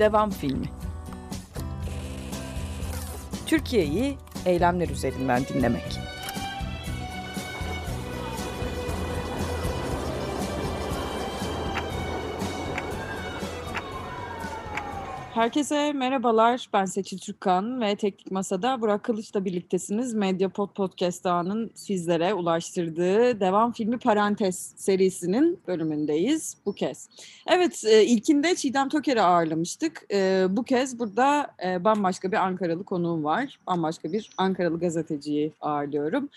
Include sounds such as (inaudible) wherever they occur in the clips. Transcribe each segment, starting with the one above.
Devam filmi. Türkiye'yi eylemler üzerinden dinlemek. Herkese merhabalar. Ben Seçil Türkkan ve Teknik Masa'da Burak Kılıç'la birliktesiniz. Medyapod Podcast ağının sizlere ulaştırdığı devam filmi Parantez serisinin bölümündeyiz bu kez. Evet, e, ilkinde Çiğdem Toker'i ağırlamıştık. E, bu kez burada e, bambaşka bir Ankaralı konuğum var. Bambaşka bir Ankaralı gazeteciyi ağırlıyorum.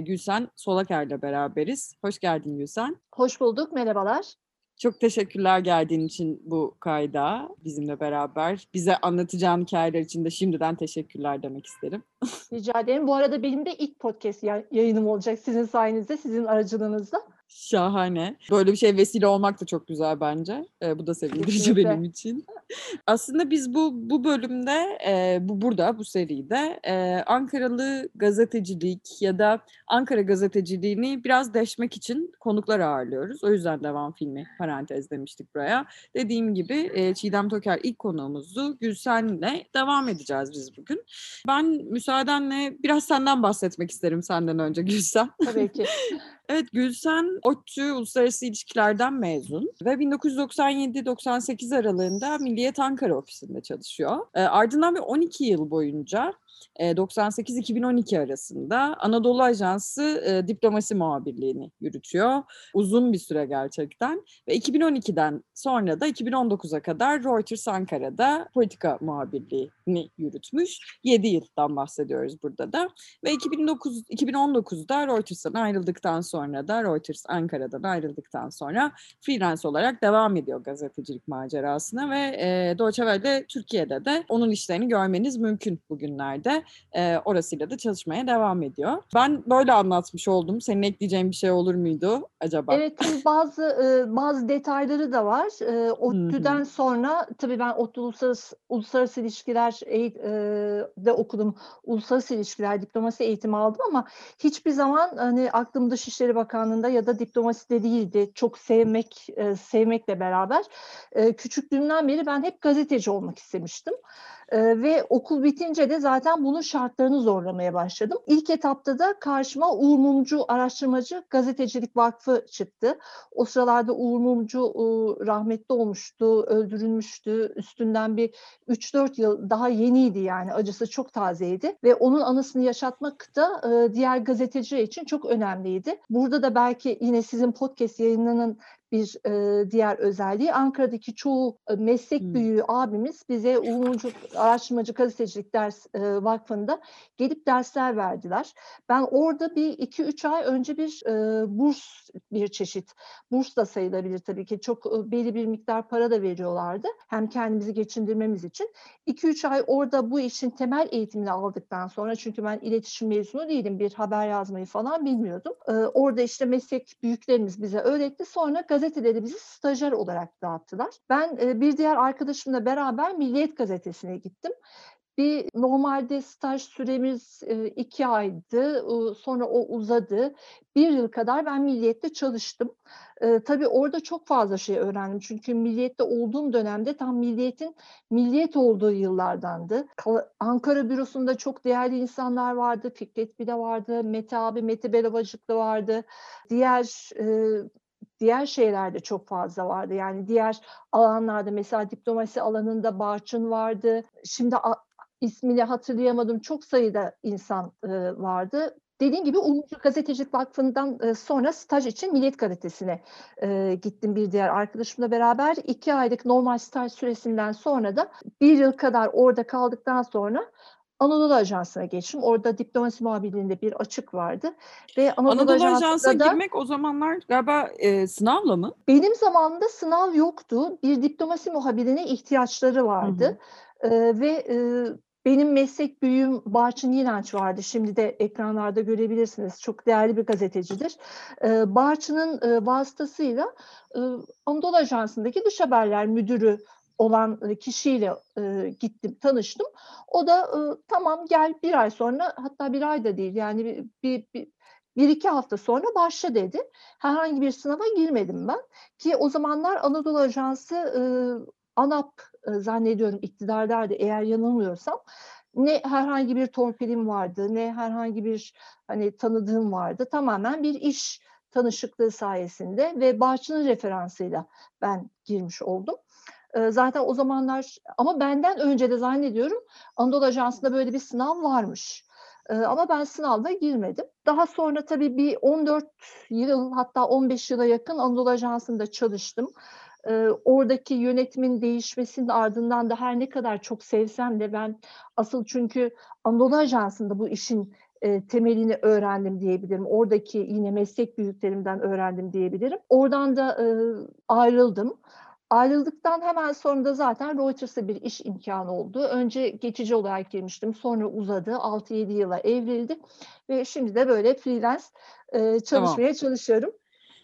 Gülsen Solaker'le beraberiz. Hoş geldin Gülsen. Hoş bulduk, merhabalar. Çok teşekkürler geldiğin için bu kayda bizimle beraber. Bize anlatacağın hikayeler için de şimdiden teşekkürler demek isterim. Rica ederim. Bu arada benim de ilk podcast yayınım olacak sizin sayenizde, sizin aracılığınızda. Şahane. Böyle bir şey vesile olmak da çok güzel bence. E, bu da sevindirici Kesinlikle. benim için. Aslında biz bu bu bölümde, e, bu burada, bu seride e, Ankaralı gazetecilik ya da Ankara gazeteciliğini biraz deşmek için konuklar ağırlıyoruz. O yüzden devam filmi parantez demiştik buraya. Dediğim gibi e, Çiğdem Toker ilk konuğumuzdu. Gülsen'le devam edeceğiz biz bugün. Ben müsaadenle biraz senden bahsetmek isterim senden önce Gülsen. Tabii ki. (laughs) Evet Gülsen ODTÜ Uluslararası İlişkilerden mezun ve 1997-98 aralığında Milliyet Ankara ofisinde çalışıyor. E, ardından bir 12 yıl boyunca 98-2012 arasında Anadolu Ajansı e, diplomasi muhabirliğini yürütüyor. Uzun bir süre gerçekten. Ve 2012'den sonra da 2019'a kadar Reuters Ankara'da politika muhabirliğini yürütmüş. 7 yıldan bahsediyoruz burada da. Ve 2009, 2019'da Reuters'tan ayrıldıktan sonra da Reuters Ankara'dan ayrıldıktan sonra freelance olarak devam ediyor gazetecilik macerasına ve e, Deutsche Welle Türkiye'de de onun işlerini görmeniz mümkün bugünlerde de e, orasıyla da çalışmaya devam ediyor. Ben böyle anlatmış oldum. Senin ekleyeceğin bir şey olur muydu acaba? Evet bazı e, bazı detayları da var. E, ODTÜ'den sonra tabii ben ODTÜ Uluslararası, Uluslararası İlişkiler e, de okudum. Uluslararası İlişkiler diplomasi eğitimi aldım ama hiçbir zaman hani aklım Dışişleri Bakanlığı'nda ya da diplomaside değildi. Çok sevmek e, sevmekle beraber e, küçüklüğümden beri ben hep gazeteci olmak istemiştim. E, ve okul bitince de zaten bunun şartlarını zorlamaya başladım. İlk etapta da karşıma Uğur Mumcu Araştırmacı Gazetecilik Vakfı çıktı. O sıralarda Uğur Mumcu e, rahmetli olmuştu, öldürülmüştü. Üstünden bir 3-4 yıl daha yeniydi yani acısı çok tazeydi. Ve onun anısını yaşatmak da e, diğer gazeteciler için çok önemliydi. Burada da belki yine sizin podcast yayınının bir e, diğer özelliği. Ankara'daki çoğu e, meslek büyüğü abimiz bize Umumcu Araştırmacı Gazetecilik Ders e, Vakfı'nda gelip dersler verdiler. Ben orada bir iki üç ay önce bir e, burs bir çeşit, burs da sayılabilir tabii ki çok e, belli bir miktar para da veriyorlardı. Hem kendimizi geçindirmemiz için. 2-3 ay orada bu işin temel eğitimini aldıktan sonra çünkü ben iletişim mezunu değilim bir haber yazmayı falan bilmiyordum. E, orada işte meslek büyüklerimiz bize öğretti. Sonra gazeteleri bizi stajyer olarak dağıttılar. Ben e, bir diğer arkadaşımla beraber Milliyet Gazetesi'ne gittim. Bir normalde staj süremiz e, iki aydı. Sonra o uzadı. Bir yıl kadar ben Milliyet'te çalıştım. E, tabii orada çok fazla şey öğrendim. Çünkü Milliyet'te olduğum dönemde tam Milliyet'in Milliyet olduğu yıllardandı. Ankara bürosunda çok değerli insanlar vardı. Fikret Bile vardı. Mete abi, Mete Belavacıklı vardı. Diğer diğer şeylerde çok fazla vardı. Yani diğer alanlarda mesela diplomasi alanında Barçın vardı. Şimdi ismini hatırlayamadım. Çok sayıda insan e, vardı. Dediğim gibi Umutlu Gazetecilik Vakfı'ndan e, sonra staj için Milliyet Gazetesi'ne e, gittim bir diğer arkadaşımla beraber. iki aylık normal staj süresinden sonra da bir yıl kadar orada kaldıktan sonra Anadolu Ajansı'na geçtim. Orada diplomasi muhabirliğinde bir açık vardı. Ve Anadolu, Anadolu Ajansı'na da, girmek o zamanlar galiba e, sınavla mı? Benim zamanımda sınav yoktu. Bir diplomasi muhabirine ihtiyaçları vardı. Hı hı. E, ve e, benim meslek büyüğüm Barçın İnanç vardı. Şimdi de ekranlarda görebilirsiniz. Çok değerli bir gazetecidir. E, Barçın'ın e, vasıtasıyla e, Anadolu Ajansı'ndaki dış haberler müdürü olan kişiyle e, gittim, tanıştım. O da e, tamam gel bir ay sonra hatta bir ay da değil yani bir, bir, bir bir iki hafta sonra başla dedi. Herhangi bir sınava girmedim ben. Ki o zamanlar Anadolu Ajansı e, ANAP e, zannediyorum iktidardaydı eğer yanılmıyorsam. Ne herhangi bir torpilim vardı, ne herhangi bir hani tanıdığım vardı. Tamamen bir iş tanışıklığı sayesinde ve Barçın'ın referansıyla ben girmiş oldum. Zaten o zamanlar ama benden önce de zannediyorum Anadolu Ajansı'nda böyle bir sınav varmış. Ama ben sınavda girmedim. Daha sonra tabii bir 14 yıl hatta 15 yıla yakın Anadolu Ajansı'nda çalıştım. Oradaki yönetimin değişmesinin ardından da her ne kadar çok sevsem de ben asıl çünkü Anadolu Ajansı'nda bu işin temelini öğrendim diyebilirim. Oradaki yine meslek büyüklerimden öğrendim diyebilirim. Oradan da ayrıldım. Ayrıldıktan hemen sonra da zaten Reuters'a bir iş imkanı oldu. Önce geçici olarak girmiştim. Sonra uzadı. 6-7 yıla evrildi. Ve şimdi de böyle freelance e, çalışmaya tamam. çalışıyorum.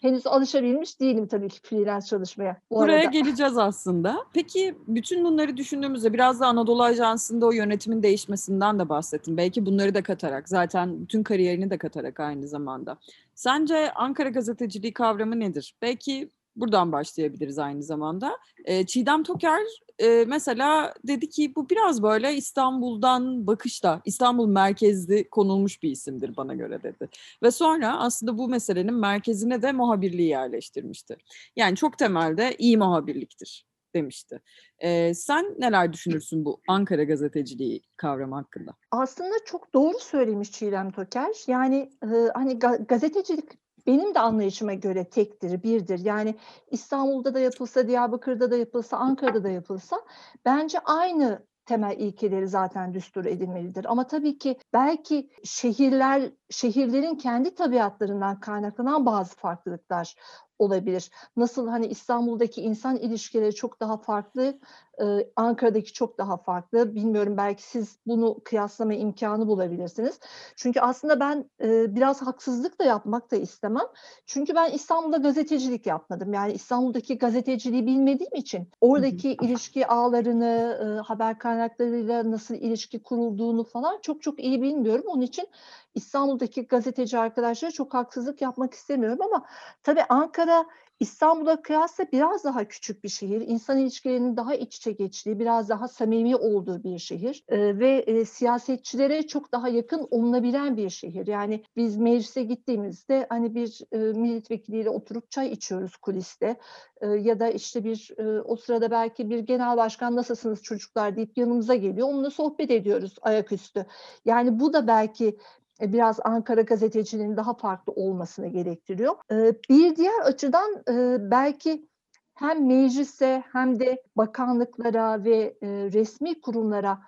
Henüz alışabilmiş değilim tabii ki freelance çalışmaya. Bu Buraya arada. geleceğiz aslında. Peki bütün bunları düşündüğümüzde biraz da Anadolu Ajansı'nda o yönetimin değişmesinden de bahsettim. Belki bunları da katarak zaten bütün kariyerini de katarak aynı zamanda. Sence Ankara gazeteciliği kavramı nedir? Belki Buradan başlayabiliriz aynı zamanda. E, Çiğdem Toker e, mesela dedi ki bu biraz böyle İstanbul'dan bakışta, İstanbul merkezli konulmuş bir isimdir bana göre dedi. Ve sonra aslında bu meselenin merkezine de muhabirliği yerleştirmişti. Yani çok temelde iyi muhabirliktir demişti. Ee, sen neler düşünürsün bu Ankara gazeteciliği kavramı hakkında? Aslında çok doğru söylemiş Çiğdem Toker. Yani e, hani ga- gazetecilik benim de anlayışıma göre tektir, birdir. Yani İstanbul'da da yapılsa, Diyarbakır'da da yapılsa, Ankara'da da yapılsa bence aynı temel ilkeleri zaten düstur edilmelidir. Ama tabii ki belki şehirler, şehirlerin kendi tabiatlarından kaynaklanan bazı farklılıklar olabilir. Nasıl hani İstanbul'daki insan ilişkileri çok daha farklı, e, Ankara'daki çok daha farklı. Bilmiyorum belki siz bunu kıyaslama imkanı bulabilirsiniz. Çünkü aslında ben e, biraz haksızlık da yapmak da istemem. Çünkü ben İstanbul'da gazetecilik yapmadım. Yani İstanbul'daki gazeteciliği bilmediğim için oradaki ilişki ağlarını, e, haber kaynaklarıyla nasıl ilişki kurulduğunu falan çok çok iyi bilmiyorum. Onun için İstanbul'daki gazeteci arkadaşlara çok haksızlık yapmak istemiyorum ama tabii Ankara İstanbul'a kıyasla biraz daha küçük bir şehir. İnsan ilişkilerinin daha iç içe geçtiği, biraz daha samimi olduğu bir şehir e, ve e, siyasetçilere çok daha yakın olunabilen bir şehir. Yani biz meclise gittiğimizde hani bir e, milletvekiliyle oturup çay içiyoruz kuliste e, ya da işte bir e, o sırada belki bir genel başkan nasılsınız çocuklar deyip yanımıza geliyor. Onunla sohbet ediyoruz ayaküstü. Yani bu da belki biraz Ankara gazeteciliğinin daha farklı olmasını gerektiriyor. E, bir diğer açıdan e, belki hem meclise hem de bakanlıklara ve resmi kurumlara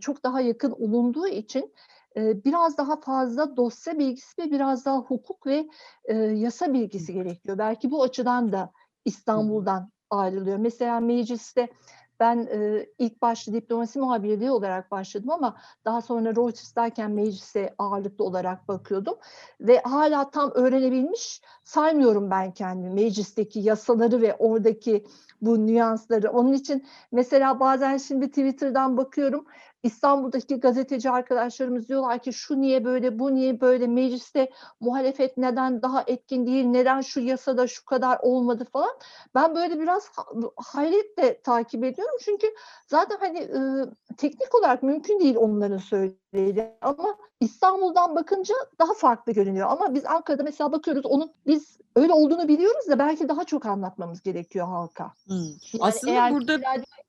çok daha yakın olunduğu için biraz daha fazla dosya bilgisi ve biraz daha hukuk ve yasa bilgisi gerekiyor. Belki bu açıdan da İstanbul'dan ayrılıyor. Mesela mecliste ben e, ilk başta diplomasi muhabirliği olarak başladım ama daha sonra Reuters'dayken meclise ağırlıklı olarak bakıyordum. Ve hala tam öğrenebilmiş saymıyorum ben kendimi meclisteki yasaları ve oradaki bu nüansları. Onun için mesela bazen şimdi Twitter'dan bakıyorum İstanbul'daki gazeteci arkadaşlarımız diyorlar ki şu niye böyle, bu niye böyle, mecliste muhalefet neden daha etkin değil, neden şu yasada şu kadar olmadı falan. Ben böyle biraz hayretle takip ediyorum çünkü zaten hani e, teknik olarak mümkün değil onların söylediği ama İstanbul'dan bakınca daha farklı görünüyor. Ama biz Ankara'da mesela bakıyoruz onun biz öyle olduğunu biliyoruz da belki daha çok anlatmamız gerekiyor halka. Hmm. Yani Aslında eğer burada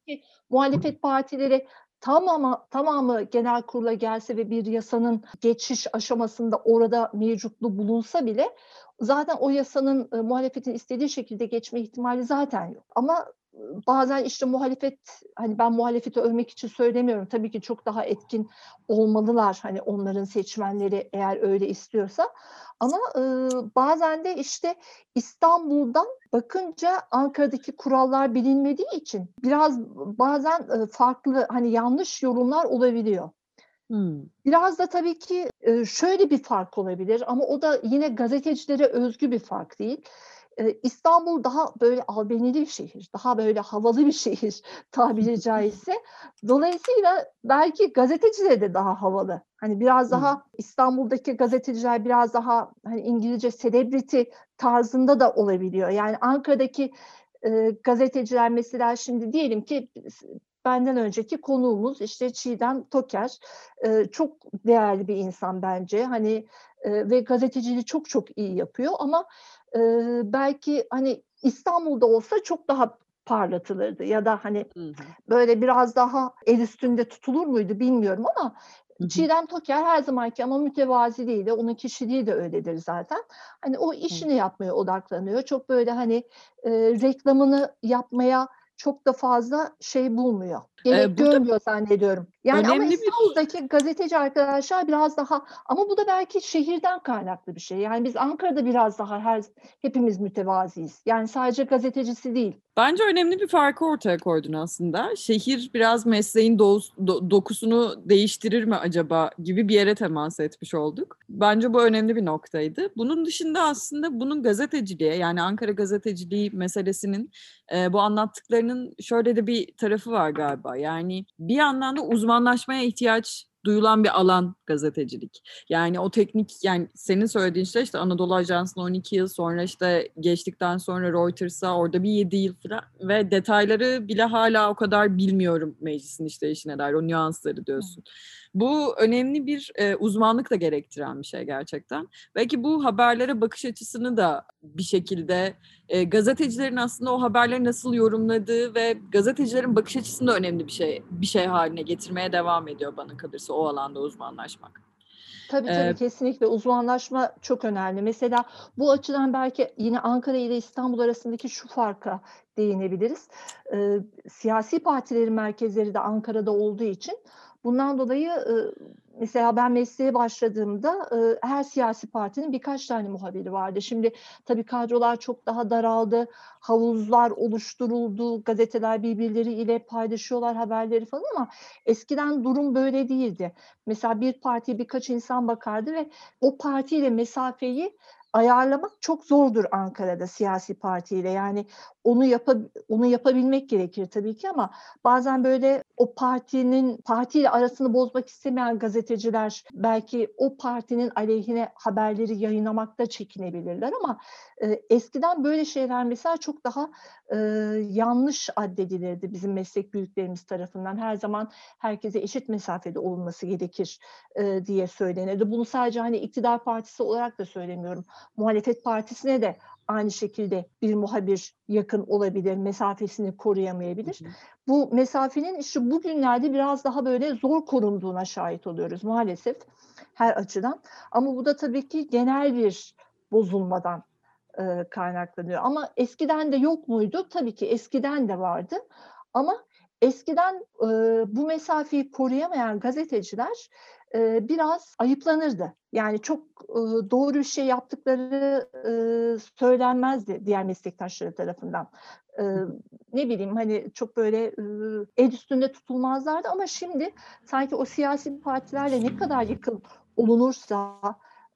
ki, muhalefet partileri tamamı, tamamı genel kurula gelse ve bir yasanın geçiş aşamasında orada mevcutlu bulunsa bile zaten o yasanın e, muhalefetin istediği şekilde geçme ihtimali zaten yok. Ama bazen işte muhalefet hani ben muhalefeti övmek için söylemiyorum. Tabii ki çok daha etkin olmalılar hani onların seçmenleri eğer öyle istiyorsa. Ama e, bazen de işte İstanbul'dan bakınca Ankara'daki kurallar bilinmediği için biraz bazen e, farklı hani yanlış yorumlar olabiliyor. Hmm. Biraz da tabii ki e, şöyle bir fark olabilir ama o da yine gazetecilere özgü bir fark değil. İstanbul daha böyle albenili bir şehir, daha böyle havalı bir şehir (laughs) tabiri (laughs) caizse. Dolayısıyla belki gazeteciler de daha havalı. Hani biraz daha İstanbul'daki gazeteciler biraz daha hani İngilizce celebrity tarzında da olabiliyor. Yani Ankara'daki e, gazeteciler mesela şimdi diyelim ki benden önceki konuğumuz işte Çiğdem Toker e, çok değerli bir insan bence hani e, ve gazeteciliği çok çok iyi yapıyor ama e, belki hani İstanbul'da olsa çok daha parlatılırdı ya da hani hı hı. böyle biraz daha el üstünde tutulur muydu bilmiyorum ama hı hı. Çiğdem Toker her zamanki ama mütevazi değil de onun kişiliği de öyledir zaten. Hani o işini hı. yapmaya odaklanıyor. Çok böyle hani e, reklamını yapmaya çok da fazla şey bulmuyor. Gerek ee, görmüyor zannediyorum. Yani ama İstanbul'daki bir... gazeteci arkadaşlar biraz daha ama bu da belki şehirden kaynaklı bir şey. Yani biz Ankara'da biraz daha her hepimiz mütevaziyiz. Yani sadece gazetecisi değil. Bence önemli bir farkı ortaya koydun aslında. Şehir biraz mesleğin do- do- dokusunu değiştirir mi acaba gibi bir yere temas etmiş olduk. Bence bu önemli bir noktaydı. Bunun dışında aslında bunun gazeteciliğe yani Ankara gazeteciliği meselesinin e, bu anlattıklarının şöyle de bir tarafı var galiba. Yani bir yandan da uzmanlaşmaya ihtiyaç duyulan bir alan gazetecilik. Yani o teknik yani senin söylediğin şey işte Anadolu Ajansı'nın 12 yıl sonra işte geçtikten sonra Reuters'a orada bir 7 yıl falan ve detayları bile hala o kadar bilmiyorum meclisin işleyişine dair o nüansları diyorsun. Bu önemli bir e, uzmanlık da gerektiren bir şey gerçekten. Belki bu haberlere bakış açısını da bir şekilde e, gazetecilerin aslında o haberleri nasıl yorumladığı ve gazetecilerin bakış açısını da önemli bir şey bir şey haline getirmeye devam ediyor bana kalırsa o alanda uzmanlaşmak. Tabii tabii ee, kesinlikle uzmanlaşma çok önemli. Mesela bu açıdan belki yine Ankara ile İstanbul arasındaki şu farka değinebiliriz. Ee, siyasi partilerin merkezleri de Ankara'da olduğu için bundan dolayı mesela ben mesleğe başladığımda her siyasi partinin birkaç tane muhabiri vardı. Şimdi tabii kadrolar çok daha daraldı, havuzlar oluşturuldu, gazeteler birbirleriyle paylaşıyorlar haberleri falan ama eskiden durum böyle değildi. Mesela bir partiye birkaç insan bakardı ve o partiyle mesafeyi ayarlamak çok zordur Ankara'da siyasi partiyle. Yani onu yap onu yapabilmek gerekir tabii ki ama bazen böyle o partinin partiyle arasını bozmak istemeyen gazeteciler belki o partinin aleyhine haberleri yayınlamakta çekinebilirler ama e, eskiden böyle şeyler mesela çok daha e, yanlış addedilirdi bizim meslek büyüklerimiz tarafından. Her zaman herkese eşit mesafede olunması gerekir e, diye söylenirdi. Bunu sadece hani iktidar partisi olarak da söylemiyorum. Muhalefet partisine de aynı şekilde bir muhabir yakın olabilir, mesafesini koruyamayabilir. Hı hı. Bu mesafenin işte bugünlerde biraz daha böyle zor korunduğuna şahit oluyoruz maalesef her açıdan. Ama bu da tabii ki genel bir bozulmadan e, kaynaklanıyor. Ama eskiden de yok muydu? Tabii ki eskiden de vardı. Ama eskiden e, bu mesafeyi koruyamayan gazeteciler e, biraz ayıplanırdı. Yani çok e, doğru bir şey yaptıkları e, söylenmezdi diğer meslektaşları tarafından. E, ne bileyim hani çok böyle e, el üstünde tutulmazlardı ama şimdi sanki o siyasi partilerle ne kadar yakın olunursa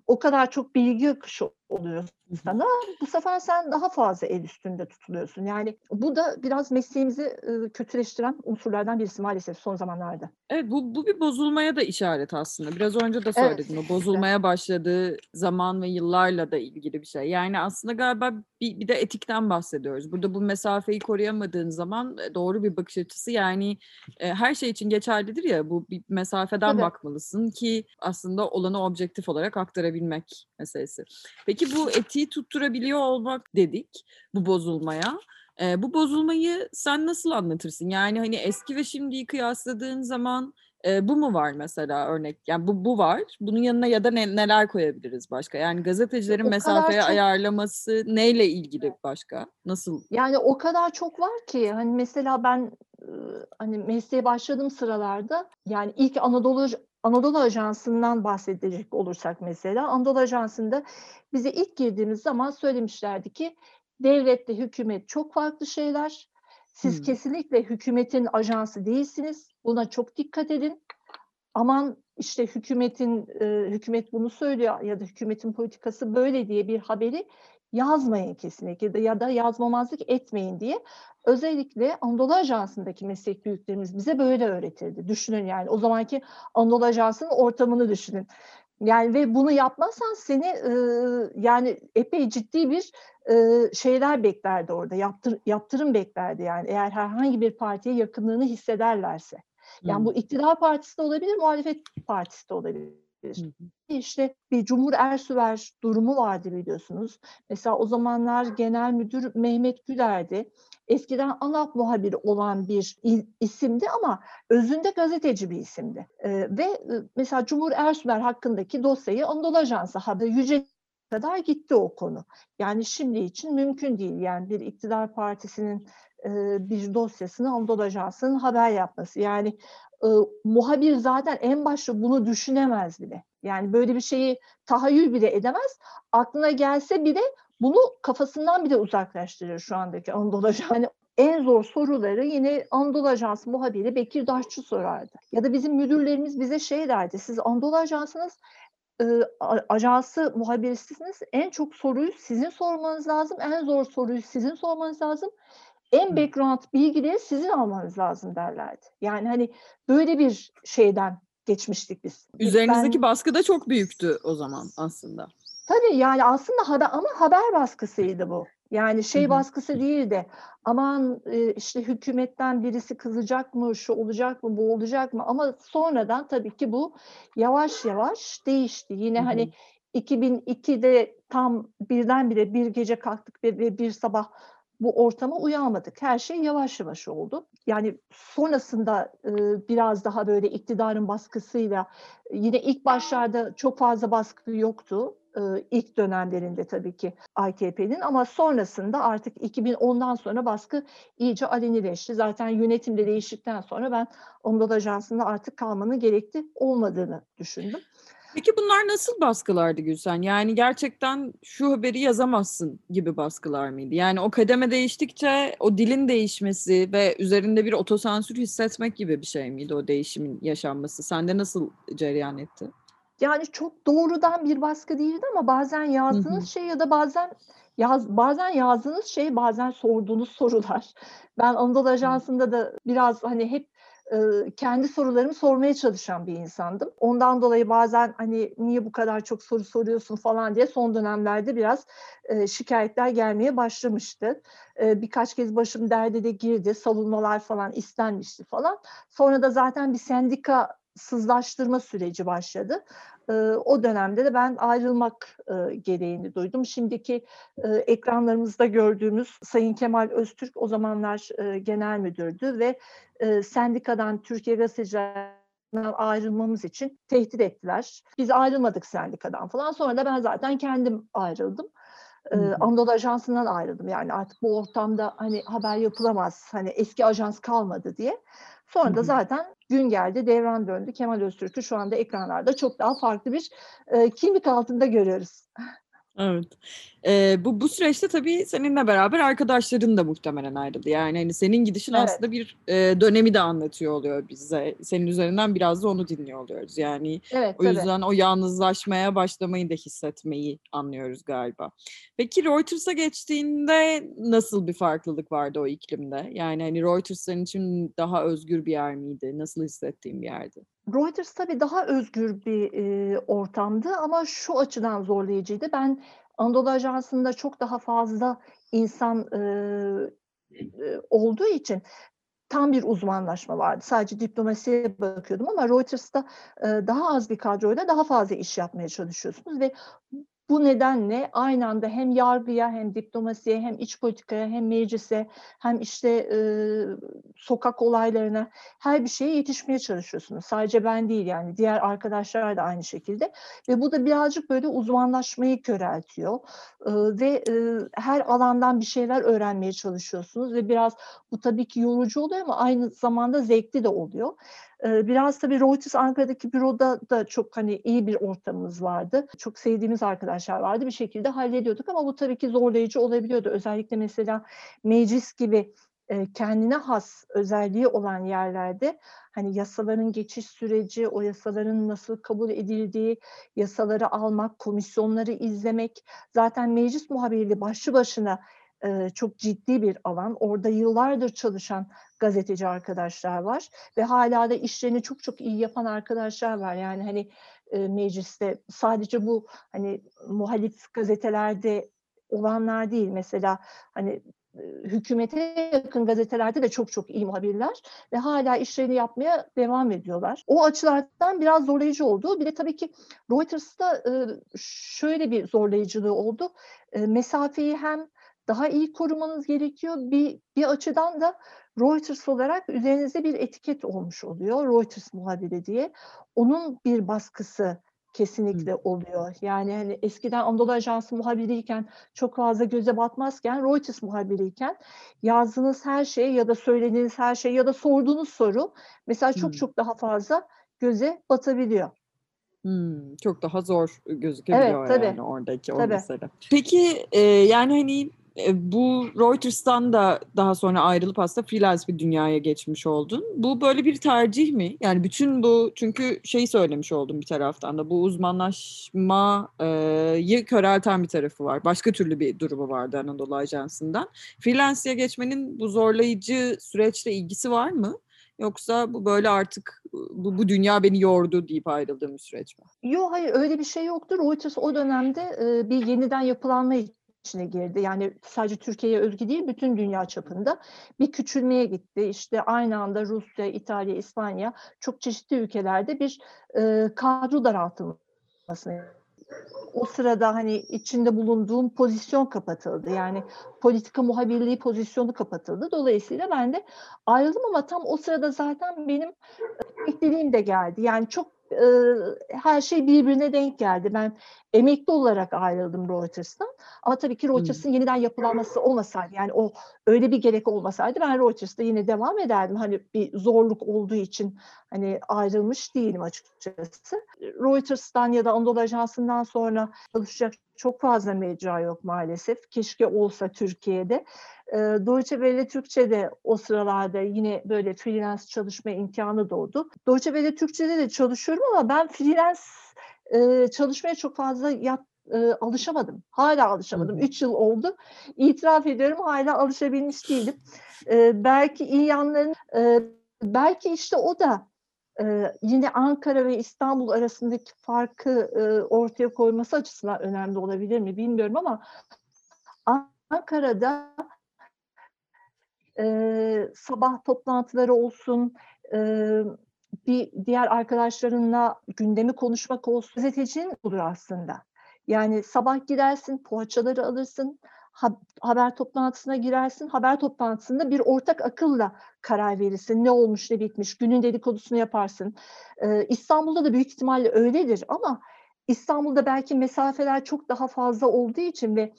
o kadar çok bilgi akışı oluyor sana. Bu sefer sen daha fazla el üstünde tutuluyorsun. Yani bu da biraz mesleğimizi e, kötüleştiren unsurlardan birisi maalesef son zamanlarda. Evet bu, bu bir bozulmaya da işaret aslında. Biraz önce de söyledim evet. o bozulmaya başladığı zaman ve yıllarla da ilgili bir şey. Yani aslında galiba bir, bir de etikten bahsediyoruz. Burada bu mesafeyi koruyamadığın zaman doğru bir bakış açısı yani e, her şey için geçerlidir ya bu bir mesafeden Tabii. bakmalısın ki aslında olanı objektif olarak aktarabilmek meselesi. Peki bu etiği tutturabiliyor olmak dedik bu bozulmaya. E, bu bozulmayı sen nasıl anlatırsın? Yani hani eski ve şimdiyi kıyasladığın zaman e, bu mu var mesela örnek? Yani bu bu var. Bunun yanına ya da ne, neler koyabiliriz başka? Yani gazetecilerin o mesafeye çok... ayarlaması neyle ilgili başka? Nasıl? Yani o kadar çok var ki hani mesela ben hani mesleğe başladığım sıralarda yani ilk Anadolu Anadolu Ajansı'ndan bahsedecek olursak mesela Anadolu Ajansı'nda bize ilk girdiğimiz zaman söylemişlerdi ki devletle hükümet çok farklı şeyler. Siz hmm. kesinlikle hükümetin ajansı değilsiniz. Buna çok dikkat edin. Aman işte hükümetin e, hükümet bunu söylüyor ya da hükümetin politikası böyle diye bir haberi yazmayın kesinlikle ya da yazmamazlık etmeyin diye özellikle Anadolu Ajansı'ndaki meslek büyüklerimiz bize böyle öğretirdi. Düşünün yani o zamanki Anadolu Ajansı'nın ortamını düşünün. Yani ve bunu yapmazsan seni e, yani epey ciddi bir e, şeyler beklerdi orada. Yaptır, yaptırım beklerdi yani eğer herhangi bir partiye yakınlığını hissederlerse. Yani Hımm. bu iktidar partisi de olabilir, muhalefet partisi de olabilir. Hı hı. İşte bir Cumhur Ersüver durumu vardı biliyorsunuz. Mesela o zamanlar genel müdür Mehmet Güler'di. Eskiden ANAP muhabiri olan bir isimdi ama özünde gazeteci bir isimdi. Ee, ve mesela Cumhur Ersüver hakkındaki dosyayı Anadolu Ajansı haber Yüce kadar gitti o konu. Yani şimdi için mümkün değil. Yani bir iktidar partisinin bir dosyasını Anadolu Ajansı'nın haber yapması. Yani e, muhabir zaten en başta bunu düşünemez bile. Yani böyle bir şeyi tahayyül bile edemez. Aklına gelse bile bunu kafasından bile uzaklaştırır şu andaki Anadolu Ajansı. Yani en zor soruları yine Anadolu Ajansı muhabiri Bekir Daşçı sorardı. Ya da bizim müdürlerimiz bize şey derdi. Siz Anadolu Ajansı'nız e, ajansı muhabirisiniz. En çok soruyu sizin sormanız lazım. En zor soruyu sizin sormanız lazım. En background bilgileri sizin almanız lazım derlerdi. Yani hani böyle bir şeyden geçmiştik biz. Üzerinizdeki Ben- baskı da çok büyüktü o zaman aslında. Tabii yani aslında haber ama haber baskısıydı bu. Yani şey baskısı değil de aman e, işte hükümetten birisi kızacak mı, şu olacak mı, bu olacak mı? Ama sonradan tabii ki bu yavaş yavaş değişti. Yine hani 2002'de tam birdenbire bir gece kalktık ve bir sabah bu ortama uyanmadık. Her şey yavaş yavaş oldu. Yani sonrasında e, biraz daha böyle iktidarın baskısıyla yine ilk başlarda çok fazla baskı yoktu. E, ilk dönemlerinde tabii ki AKP'nin ama sonrasında artık 2010'dan sonra baskı iyice alenileşti. Zaten yönetim de değiştikten sonra ben Anadolu Ajansı'nda artık kalmanın gerekli olmadığını düşündüm. Peki bunlar nasıl baskılardı Gülsen? Yani gerçekten şu haberi yazamazsın gibi baskılar mıydı? Yani o kademe değiştikçe o dilin değişmesi ve üzerinde bir otosansür hissetmek gibi bir şey miydi o değişimin yaşanması? Sende nasıl cereyan etti? Yani çok doğrudan bir baskı değildi ama bazen yazdığınız şey ya da bazen yaz bazen yazdığınız şey bazen sorduğunuz sorular. Ben Anadolu Ajansı'nda da biraz hani hep kendi sorularımı sormaya çalışan bir insandım. Ondan dolayı bazen hani niye bu kadar çok soru soruyorsun falan diye son dönemlerde biraz e, şikayetler gelmeye başlamıştı. E, birkaç kez başım derde de girdi. Savunmalar falan istenmişti falan. Sonra da zaten bir sendika sızlaştırma süreci başladı. E, o dönemde de ben ayrılmak e, gereğini duydum. Şimdiki e, ekranlarımızda gördüğümüz Sayın Kemal Öztürk o zamanlar e, genel müdürdü ve e, sendikadan Türkiye Gazetecilerden ayrılmamız için tehdit ettiler. Biz ayrılmadık sendikadan falan. Sonra da ben zaten kendim ayrıldım. Ee. Anadolu Ajansı'ndan ayrıldım. Yani artık bu ortamda hani haber yapılamaz. Hani eski ajans kalmadı diye. Sonra da zaten gün geldi, devran döndü. Kemal Öztürk'ü şu anda ekranlarda çok daha farklı bir e, kimlik altında görüyoruz. Evet. Eee, bu bu süreçte tabii seninle beraber arkadaşların da muhtemelen ayrıldı. Yani hani senin gidişin Evet. aslında bir eee, dönemi de anlatıyor oluyor bize. Senin üzerinden biraz da onu dinliyor oluyoruz. Yani Evet, o tabii. yüzden o yalnızlaşmaya başlamayı da hissetmeyi anlıyoruz galiba. Peki Reuters'a geçtiğinde nasıl bir farklılık vardı o iklimde? Yani hani Reuters senin için daha özgür bir yer miydi? Nasıl hissettiğin bir yerdi? Reuters tabii daha özgür bir e, ortamdı ama şu açıdan zorlayıcıydı. Ben Anadolu Ajansı'nda çok daha fazla insan e, e, olduğu için tam bir uzmanlaşma vardı. Sadece diplomasiye bakıyordum ama Reuters'ta e, daha az bir kadroyla daha fazla iş yapmaya çalışıyorsunuz ve bu nedenle aynı anda hem yargıya hem diplomasiye hem iç politikaya hem meclise hem işte e, sokak olaylarına her bir şeye yetişmeye çalışıyorsunuz. Sadece ben değil yani diğer arkadaşlar da aynı şekilde ve bu da birazcık böyle uzmanlaşmayı köreltiyor E, ve e, her alandan bir şeyler öğrenmeye çalışıyorsunuz ve biraz bu tabii ki yorucu oluyor ama aynı zamanda zevkli de oluyor. Ee, Biraz tabii Reuters Ankara'daki büroda da çok hani iyi bir ortamımız vardı. Çok sevdiğimiz arkadaşlar vardı. Bir şekilde hallediyorduk ama bu tabii ki zorlayıcı olabiliyordu. Özellikle mesela meclis gibi e, kendine has özelliği olan yerlerde hani yasaların geçiş süreci, o yasaların nasıl kabul edildiği, yasaları almak, komisyonları izlemek. Zaten meclis muhabirliği başlı başına e, çok ciddi bir alan. Orada yıllardır çalışan gazeteci arkadaşlar var ve hala da işlerini çok çok iyi yapan arkadaşlar var. Yani hani e, mecliste. Sadece bu hani muhalif gazetelerde olanlar değil. Mesela hani hükümete yakın gazetelerde de çok çok iyi muhabirler ve hala işlerini yapmaya devam ediyorlar. O açılardan biraz zorlayıcı oldu. Bir de tabii ki Reuters'ta şöyle bir zorlayıcılığı oldu. Mesafeyi hem daha iyi korumanız gerekiyor. Bir, bir açıdan da Reuters olarak üzerinizde bir etiket olmuş oluyor. Reuters muhabiri diye. Onun bir baskısı kesinlikle oluyor. Yani hani eskiden Anadolu Ajansı muhabiriyken çok fazla göze batmazken Reuters muhabiriyken yazdığınız her şey ya da söylediğiniz her şey ya da sorduğunuz soru mesela çok çok daha fazla göze batabiliyor. Hmm, çok daha zor gözükebiliyor evet, tabii. yani oradaki o tabii. mesele. Peki e, yani hani bu Reuters'tan da daha sonra ayrılıp aslında freelance bir dünyaya geçmiş oldun. Bu böyle bir tercih mi? Yani bütün bu çünkü şeyi söylemiş oldum bir taraftan da bu uzmanlaşmayı körelten bir tarafı var. Başka türlü bir durumu vardı Anadolu Ajansı'ndan. Freelance'ye geçmenin bu zorlayıcı süreçle ilgisi var mı? Yoksa bu böyle artık bu, bu dünya beni yordu deyip ayrıldığım bir süreç mi? Yok hayır öyle bir şey yoktur. Reuters o dönemde e, bir yeniden yapılanma içine girdi. Yani sadece Türkiye'ye özgü değil, bütün dünya çapında bir küçülmeye gitti. İşte aynı anda Rusya, İtalya, İspanya çok çeşitli ülkelerde bir e, kadro daraltılmasına o sırada hani içinde bulunduğum pozisyon kapatıldı. Yani politika muhabirliği pozisyonu kapatıldı. Dolayısıyla ben de ayrıldım ama tam o sırada zaten benim beklediğim de geldi. Yani çok e, her şey birbirine denk geldi. Ben emekli olarak ayrıldım Reuters'tan. Ama tabii ki Reuters'ın hmm. yeniden yapılanması olmasaydı yani o öyle bir gerek olmasaydı ben Reuters'ta yine devam ederdim. Hani bir zorluk olduğu için hani ayrılmış değilim açıkçası. Reuters'tan ya da Anadolu Ajansı'ndan sonra çalışacak çok fazla mecra yok maalesef. Keşke olsa Türkiye'de. E, Deutsche Welle Türkçe'de o sıralarda yine böyle freelance çalışma imkanı doğdu. Deutsche Welle Türkçe'de de çalışıyorum ama ben freelance e, çalışmaya çok fazla yat, e, alışamadım. Hala alışamadım. Üç yıl oldu. İtiraf ediyorum hala alışabilmiş değilim. E, belki iyi yanların, e, belki işte o da yine Ankara ve İstanbul arasındaki farkı ortaya koyması açısından önemli olabilir mi bilmiyorum ama Ankara'da sabah toplantıları olsun, bir diğer arkadaşlarınla gündemi konuşmak olsun gazetecinin olur aslında. Yani sabah gidersin, poğaçaları alırsın, haber toplantısına girersin. Haber toplantısında bir ortak akılla karar verirsin. Ne olmuş, ne bitmiş, günün dedikodusunu yaparsın. Ee, İstanbul'da da büyük ihtimalle öyledir ama İstanbul'da belki mesafeler çok daha fazla olduğu için ve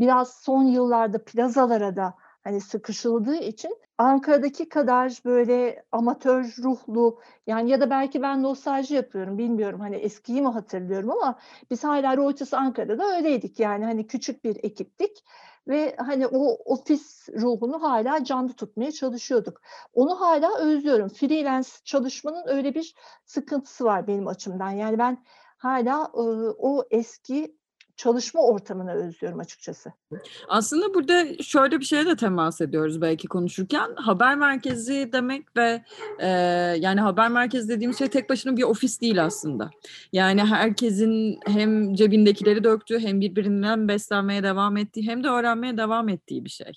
biraz son yıllarda plazalara da hani sıkışıldığı için Ankara'daki kadar böyle amatör ruhlu yani ya da belki ben nostalji yapıyorum bilmiyorum hani eskiyi mi hatırlıyorum ama biz hala Reuters Ankara'da öyleydik yani hani küçük bir ekiptik ve hani o ofis ruhunu hala canlı tutmaya çalışıyorduk. Onu hala özlüyorum. Freelance çalışmanın öyle bir sıkıntısı var benim açımdan. Yani ben hala o eski çalışma ortamını özlüyorum açıkçası. Aslında burada şöyle bir şeye de temas ediyoruz belki konuşurken. Haber merkezi demek ve e, yani haber merkezi dediğimiz şey tek başına bir ofis değil aslında. Yani herkesin hem cebindekileri döktüğü hem birbirinden beslenmeye devam ettiği hem de öğrenmeye devam ettiği bir şey.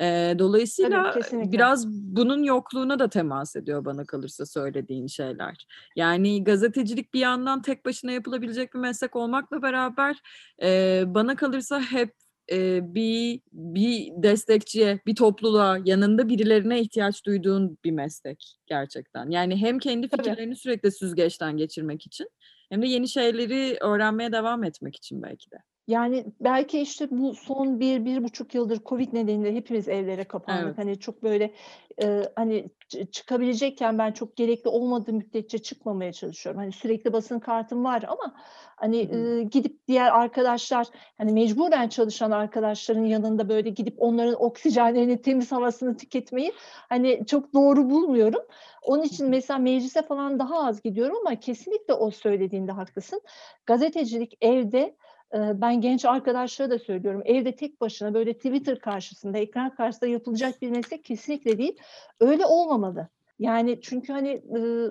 E, dolayısıyla Tabii, biraz bunun yokluğuna da temas ediyor bana kalırsa söylediğin şeyler. Yani gazetecilik bir yandan tek başına yapılabilecek bir meslek olmakla beraber e, bana kalırsa hep e, bir bir destekçiye, bir topluluğa, yanında birilerine ihtiyaç duyduğun bir meslek gerçekten. Yani hem kendi fikirlerini Tabii. sürekli süzgeçten geçirmek için hem de yeni şeyleri öğrenmeye devam etmek için belki de. Yani belki işte bu son bir, bir buçuk yıldır Covid nedeniyle hepimiz evlere kapandık. Evet. Hani çok böyle e, hani çıkabilecekken ben çok gerekli olmadığı müddetçe çıkmamaya çalışıyorum. Hani sürekli basın kartım var ama hani e, gidip diğer arkadaşlar hani mecburen çalışan arkadaşların yanında böyle gidip onların oksijenlerini, temiz havasını tüketmeyi hani çok doğru bulmuyorum. Onun için mesela meclise falan daha az gidiyorum ama kesinlikle o söylediğinde haklısın. Gazetecilik evde ben genç arkadaşlara da söylüyorum. Evde tek başına böyle Twitter karşısında, ekran karşısında yapılacak bir meslek kesinlikle değil. Öyle olmamalı. Yani çünkü hani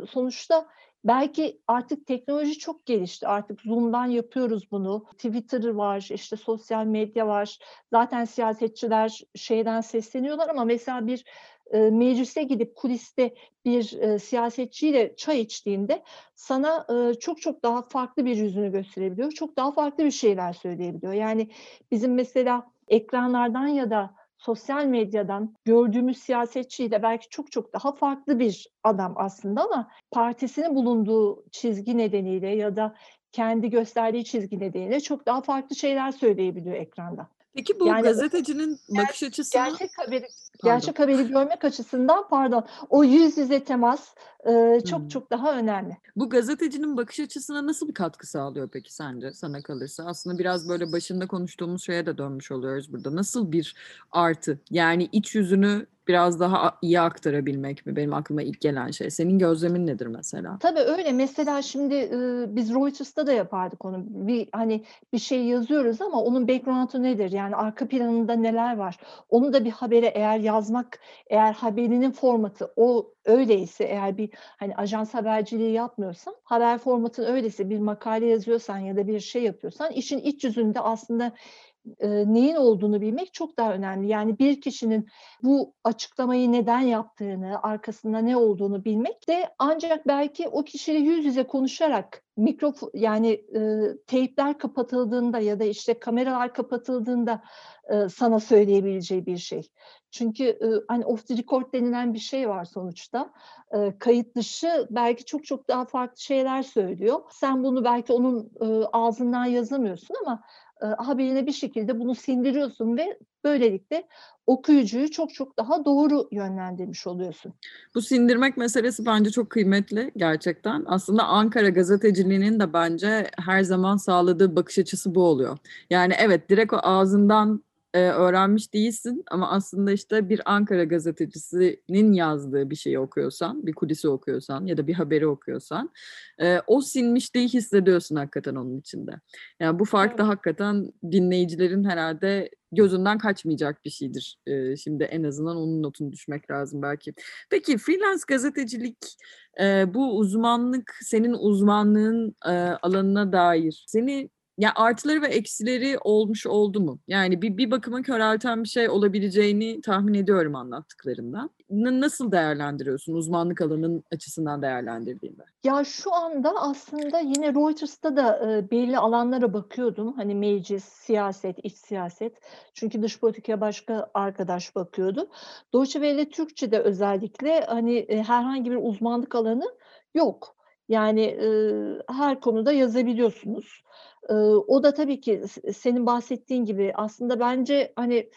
sonuçta belki artık teknoloji çok gelişti. Artık Zoom'dan yapıyoruz bunu. Twitter var, işte sosyal medya var. Zaten siyasetçiler şeyden sesleniyorlar ama mesela bir e, meclise gidip kuliste bir e, siyasetçiyle çay içtiğinde sana e, çok çok daha farklı bir yüzünü gösterebiliyor. Çok daha farklı bir şeyler söyleyebiliyor. Yani bizim mesela ekranlardan ya da sosyal medyadan gördüğümüz siyasetçiyle belki çok çok daha farklı bir adam aslında ama partisinin bulunduğu çizgi nedeniyle ya da kendi gösterdiği çizgi nedeniyle çok daha farklı şeyler söyleyebiliyor ekranda. Peki bu Yani gazetecinin bakış açısına Gerçek haberi Pardon. gerçek haberi görmek açısından pardon o yüz yüze temas e, çok Hmm. çok daha önemli. Bu gazetecinin bakış açısına nasıl bir katkı sağlıyor peki sence sana kalırsa? Aslında biraz böyle başında konuştuğumuz şeye de dönmüş oluyoruz burada. Nasıl bir artı? Yani iç yüzünü biraz daha iyi aktarabilmek mi benim aklıma ilk gelen şey? Senin gözlemin nedir mesela? Tabii öyle. Mesela şimdi e, biz Reuters'ta da yapardık onu. Bir hani bir şey yazıyoruz ama onun background'u nedir? Yani arka planında neler var? Onu da bir habere eğer yazmak, eğer haberinin formatı o öyleyse, eğer bir hani ajans haberciliği yapmıyorsan, haber formatın öyleyse bir makale yazıyorsan ya da bir şey yapıyorsan işin iç yüzünde aslında e, neyin olduğunu bilmek çok daha önemli. Yani bir kişinin bu açıklamayı neden yaptığını, arkasında ne olduğunu bilmek de ancak belki o kişiyle yüz yüze konuşarak mikrofon yani e, teypler kapatıldığında ya da işte kameralar kapatıldığında e, sana söyleyebileceği bir şey. Çünkü e, hani off the record denilen bir şey var sonuçta. E, kayıt dışı belki çok çok daha farklı şeyler söylüyor. Sen bunu belki onun e, ağzından yazamıyorsun ama e, haberine bir şekilde bunu sindiriyorsun ve böylelikle okuyucuyu çok çok daha doğru yönlendirmiş oluyorsun. Bu sindirmek meselesi bence çok kıymetli gerçekten. Aslında Ankara gazeteciliğinin de bence her zaman sağladığı bakış açısı bu oluyor. Yani evet direkt o ağzından e, öğrenmiş değilsin ama aslında işte bir Ankara gazetecisinin yazdığı bir şeyi okuyorsan, bir kulisi okuyorsan ya da bir haberi okuyorsan e, o sinmişliği hissediyorsun hakikaten onun içinde. Yani bu fark da hakikaten dinleyicilerin herhalde gözünden kaçmayacak bir şeydir. E, şimdi en azından onun notunu düşmek lazım belki. Peki freelance gazetecilik e, bu uzmanlık senin uzmanlığın e, alanına dair seni ya artıları ve eksileri olmuş oldu mu? Yani bir, bir bakıma körelten bir şey olabileceğini tahmin ediyorum anlattıklarından. N- nasıl değerlendiriyorsun uzmanlık alanın açısından değerlendirdiğinde? Ya şu anda aslında yine Reuters'ta da e, belli alanlara bakıyordum. Hani meclis, siyaset, iç siyaset. Çünkü dış politikaya başka arkadaş bakıyordu. Deutsche Welle Türkçe'de özellikle hani e, herhangi bir uzmanlık alanı yok. Yani e, her konuda yazabiliyorsunuz. O da tabii ki senin bahsettiğin gibi aslında bence hani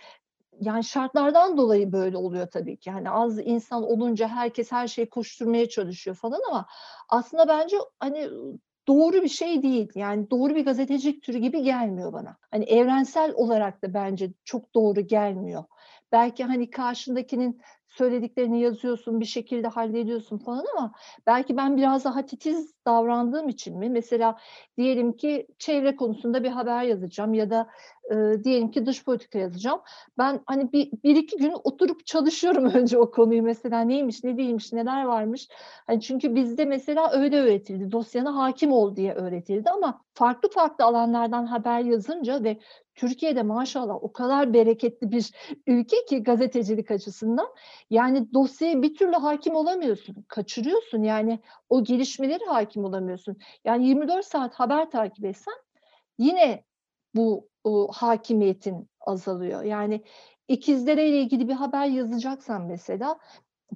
yani şartlardan dolayı böyle oluyor tabii ki. Hani az insan olunca herkes her şeyi koşturmaya çalışıyor falan ama aslında bence hani doğru bir şey değil. Yani doğru bir gazetecilik türü gibi gelmiyor bana. Hani evrensel olarak da bence çok doğru gelmiyor. Belki hani karşındakinin söylediklerini yazıyorsun, bir şekilde hallediyorsun falan ama belki ben biraz daha titiz davrandığım için mi? Mesela diyelim ki çevre konusunda bir haber yazacağım ya da e, diyelim ki dış politika yazacağım. Ben hani bir, bir iki gün oturup çalışıyorum (laughs) önce o konuyu mesela neymiş, ne değilmiş, neler varmış. Hani çünkü bizde mesela öyle öğretildi. Dosyana hakim ol diye öğretildi ama farklı farklı alanlardan haber yazınca ve Türkiye'de maşallah o kadar bereketli bir (laughs) ülke ki gazetecilik açısından. Yani dosyaya bir türlü hakim olamıyorsun. Kaçırıyorsun yani o gelişmeleri hakim olamıyorsun. Yani 24 saat haber takip etsen yine bu o, hakimiyetin azalıyor. Yani ikizleriyle ilgili bir haber yazacaksan mesela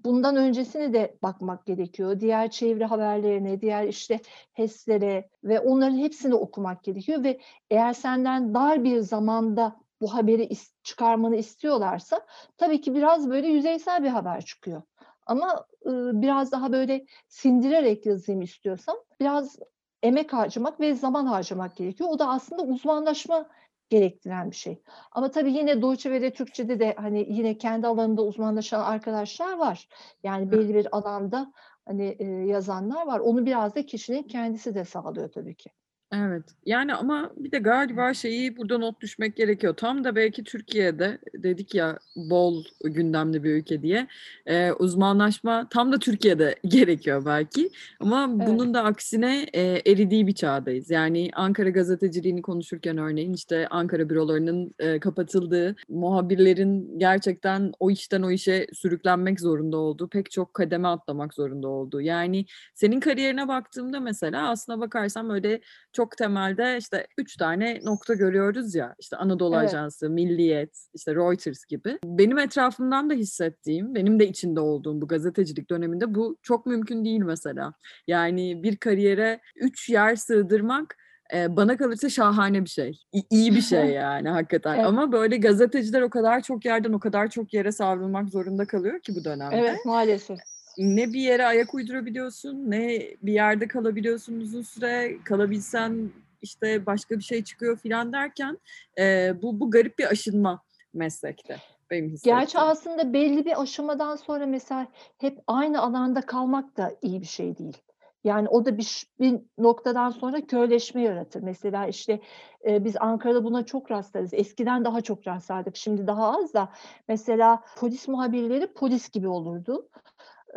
bundan öncesine de bakmak gerekiyor. Diğer çevre haberlerine, diğer işte HES'lere ve onların hepsini okumak gerekiyor ve eğer senden dar bir zamanda bu haberi çıkarmanı istiyorlarsa tabii ki biraz böyle yüzeysel bir haber çıkıyor. Ama biraz daha böyle sindirerek yazayım istiyorsam biraz emek harcamak ve zaman harcamak gerekiyor. O da aslında uzmanlaşma gerektiren bir şey. Ama tabii yine Deutsche Welle Türkçe'de de hani yine kendi alanında uzmanlaşan arkadaşlar var. Yani belli bir alanda hani e, yazanlar var. Onu biraz da kişinin kendisi de sağlıyor tabii ki. Evet. Yani ama bir de galiba şeyi burada not düşmek gerekiyor. Tam da belki Türkiye'de dedik ya bol gündemli bir ülke diye. Eee, uzmanlaşma tam da Türkiye'de (laughs) gerekiyor belki. Ama Evet. bunun da aksine eee, eridiği bir çağdayız. Yani Ankara gazeteciliğini konuşurken örneğin işte Ankara bürolarının eee, kapatıldığı, muhabirlerin gerçekten o işten o işe sürüklenmek zorunda olduğu, pek çok kademe atlamak zorunda olduğu. Yani senin kariyerine baktığımda mesela aslına bakarsan böyle çok temelde işte üç tane nokta görüyoruz ya işte Anadolu Evet. Ajansı, Milliyet, işte Reuters gibi. Benim etrafımdan da hissettiğim, benim de içinde olduğum bu gazetecilik döneminde bu çok mümkün değil mesela. Yani bir kariyere üç yer sığdırmak e, bana kalırsa şahane bir şey. İ- iyi bir şey (laughs) yani hakikaten. Evet. Ama böyle gazeteciler o kadar çok yerden o kadar çok yere savrulmak zorunda kalıyor ki bu dönemde Evet maalesef. Ne bir yere ayak uydurabiliyorsun, ne bir yerde kalabiliyorsun uzun süre. Kalabilsen işte başka bir şey çıkıyor filan derken e, bu bu garip bir aşınma meslekte benim hissettiğim. Gerçi aslında belli bir aşamadan sonra mesela hep aynı alanda kalmak da iyi bir şey değil. Yani o da bir, bir noktadan sonra körleşme yaratır. Mesela işte e, biz Ankara'da buna çok rastlarız. Eskiden daha çok rastlardık. Şimdi daha az da. Mesela polis muhabirleri polis gibi olurdu.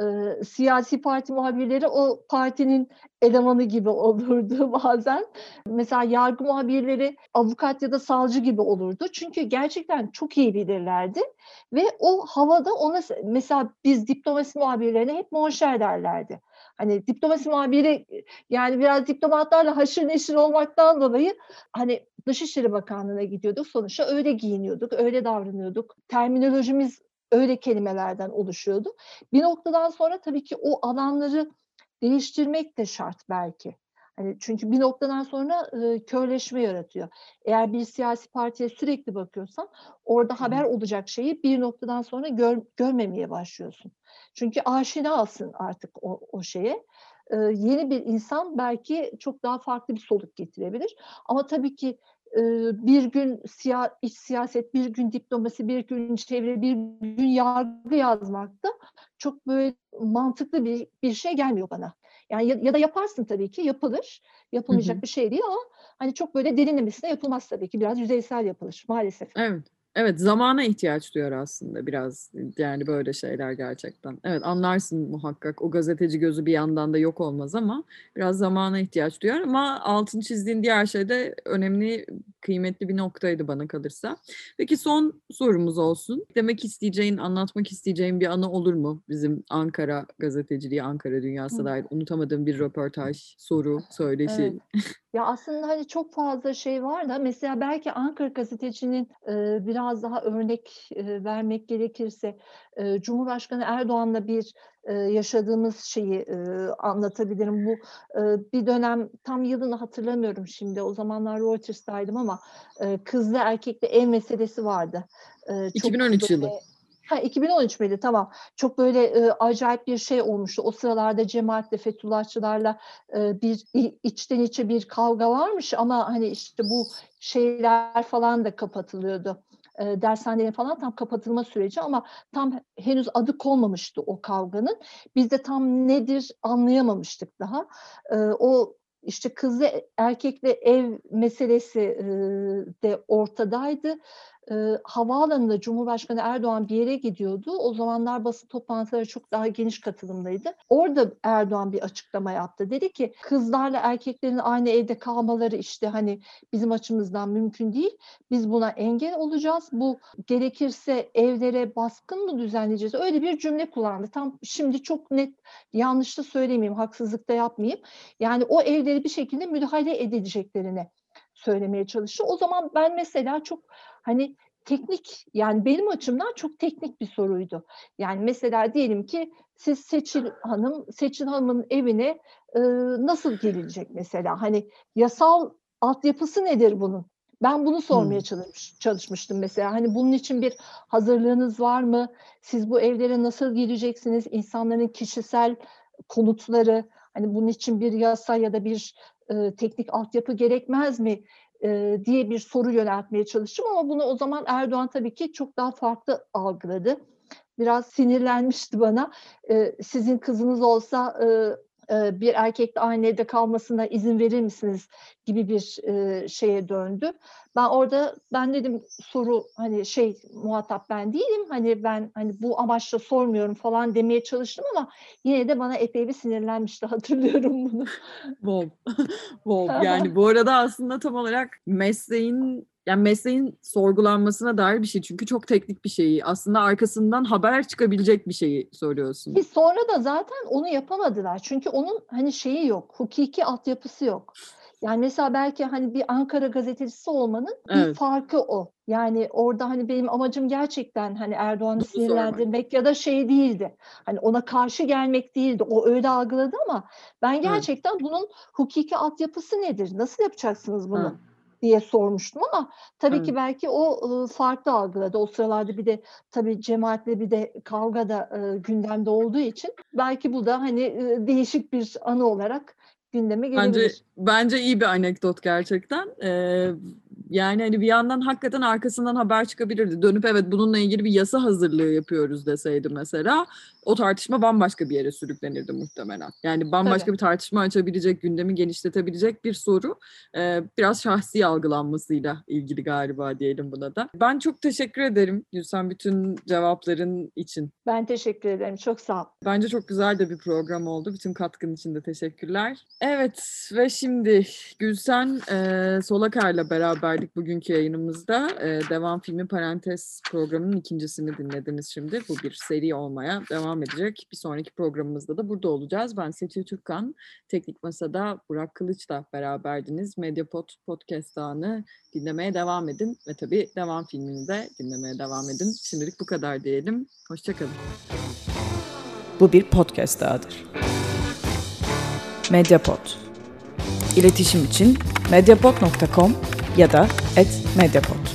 Ee, siyasi parti muhabirleri o partinin elemanı gibi (laughs) olurdu bazen. Mesela yargı muhabirleri avukat ya da savcı gibi olurdu. Çünkü gerçekten çok iyi bilirlerdi ve o havada ona mesela biz diplomasi muhabirlerine hep monşer derlerdi. Hani diplomasi muhabiri yani biraz diplomatlarla haşır neşir olmaktan dolayı hani Dışişleri Bakanlığı'na gidiyorduk. Sonuçta öyle giyiniyorduk, öyle davranıyorduk. Terminolojimiz öyle kelimelerden oluşuyordu. Bir noktadan sonra tabii ki o alanları değiştirmek de şart belki. Hani çünkü bir noktadan sonra e, körleşme yaratıyor. Eğer bir siyasi partiye sürekli bakıyorsan orada haber olacak şeyi bir noktadan sonra gör, görmemeye başlıyorsun. Çünkü aşinasın artık o, o şeye. E, yeni bir insan belki çok daha farklı bir soluk getirebilir. Ama tabii ki bir gün siya, iç siyaset, bir gün diplomasi, bir gün çevre, bir gün yargı yazmak da çok böyle mantıklı bir, bir şey gelmiyor bana. Yani ya, ya da yaparsın tabii ki yapılır. Yapılmayacak Hı hı. bir şey değil ama hani çok böyle derinlemesine yapılmaz tabii ki. Biraz yüzeysel yapılır maalesef. Evet. Evet zamana ihtiyaç duyuyor aslında biraz yani böyle şeyler gerçekten. Evet anlarsın muhakkak o gazeteci gözü bir yandan da yok olmaz ama biraz zamana ihtiyaç duyuyor ama altın çizdiğin diğer şey de önemli kıymetli bir noktaydı bana kalırsa. Peki son sorumuz olsun. Demek isteyeceğin, anlatmak isteyeceğin bir anı olur mu? Bizim Ankara gazeteciliği, Ankara dünyasına Hı. dair unutamadığım bir röportaj, soru, söyleşi. Evet. (laughs) Ya aslında hani çok fazla şey var da mesela belki Ankara gazetecinin e, biraz daha örnek e, vermek gerekirse e, Cumhurbaşkanı Erdoğan'la bir e, yaşadığımız şeyi e, anlatabilirim. Bu e, bir dönem tam yılını hatırlamıyorum şimdi. O zamanlar Reuters'taydım ama e, kızlı erkekli ev meselesi vardı. E, çok 2013 yılı. böyle- Ha 2013 miydi? Tamam. Çok böyle e, acayip bir şey olmuştu. O sıralarda cemaatle, Fethullahçılarla e, bir içten içe bir kavga varmış ama hani işte bu şeyler falan da kapatılıyordu. E, dershanelerin falan tam kapatılma süreci ama tam henüz adı konmamıştı o kavganın. Biz de tam nedir anlayamamıştık daha. E, o işte kızlı erkekli ev meselesi e, de ortadaydı e, havaalanında Cumhurbaşkanı Erdoğan bir yere gidiyordu. O zamanlar basın toplantıları çok daha geniş katılımdaydı. Orada Erdoğan bir açıklama yaptı. Dedi ki kızlarla erkeklerin aynı evde kalmaları işte hani bizim açımızdan mümkün değil. Biz buna engel olacağız. Bu gerekirse evlere baskın mı düzenleyeceğiz? Öyle bir cümle kullandı. Tam şimdi çok net yanlış da söylemeyeyim, haksızlık da yapmayayım. Yani o evleri bir şekilde müdahale edeceklerini söylemeye çalıştı. O zaman ben mesela çok hani teknik yani benim açımdan çok teknik bir soruydu. Yani mesela diyelim ki siz Seçil Hanım, Seçil Hanım'ın evine e, nasıl gelecek mesela? Hani yasal altyapısı nedir bunun? Ben bunu sormaya Hmm. çalış, çalışmıştım mesela. Hani bunun için bir hazırlığınız var mı? Siz bu evlere nasıl gireceksiniz? İnsanların kişisel konutları, hani bunun için bir yasa ya da bir e, teknik altyapı gerekmez mi? E, diye bir soru yöneltmeye çalıştım ama bunu o zaman Erdoğan tabii ki çok daha farklı algıladı. Biraz sinirlenmişti bana. E, sizin kızınız olsa e, bir erkekle aynı evde kalmasına izin verir misiniz gibi bir e, şeye döndü. Ben orada ben dedim soru hani şey muhatap ben değilim hani ben hani bu amaçla sormuyorum falan demeye çalıştım ama yine de bana epey bir sinirlenmişti (laughs) hatırlıyorum bunu. Wow. (laughs) wow. Yani bu arada aslında tam olarak mesleğin yani mesleğin sorgulanmasına dair bir şey. Çünkü çok teknik bir şeyi. Aslında arkasından haber çıkabilecek bir şeyi soruyorsun. Ki sonra da zaten onu yapamadılar. Çünkü onun hani şeyi yok. Hukuki altyapısı yok. Yani mesela belki hani bir Ankara gazetecisi olmanın bir Evet. farkı o. Yani orada hani benim amacım gerçekten hani Erdoğan'ı Bunu sormak. sinirlendirmek ya da şey değildi. Hani ona karşı gelmek değildi. O öyle algıladı ama ben gerçekten bunun hukuki altyapısı nedir? Nasıl yapacaksınız bunu? Ha. diye sormuştum ama tabii Evet. ki belki o farklı algıladı. O sıralarda bir de tabii cemaatle bir de kavga da gündemde olduğu için belki bu da hani değişik bir anı olarak gündeme Bence gelebilir. bence iyi bir anekdot gerçekten. Ee, yani hani bir yandan hakikaten arkasından haber çıkabilirdi. Dönüp evet bununla ilgili bir yasa hazırlığı yapıyoruz deseydi mesela o tartışma bambaşka bir yere sürüklenirdi muhtemelen. Yani bambaşka Tabii. bir tartışma açabilecek, gündemi genişletebilecek bir soru. Ee, biraz şahsi algılanmasıyla ilgili galiba diyelim buna da. Ben çok teşekkür ederim Gülsen bütün cevapların için. Ben teşekkür ederim. Çok sağ ol. Bence çok güzel de bir program oldu. Bütün katkın için de teşekkürler. Evet ve şimdi Gülsen e, Solakar'la beraberdik bugünkü yayınımızda. E, Devam Filmi Parantez programının ikincisini dinlediniz şimdi. Bu bir seri olmaya devam edecek. Bir sonraki programımızda da burada olacağız. Ben Seçil Türkkan, Teknik Masa'da Burak Kılıç'la beraberdiniz. Mediapod Podcast ağını dinlemeye devam edin. Ve tabii Devam filmini de dinlemeye devam edin. Şimdilik bu kadar diyelim. Hoşçakalın. Bu bir podcast dahadır. Mediapod. İletişim için mediapod.com ya da @mediapod.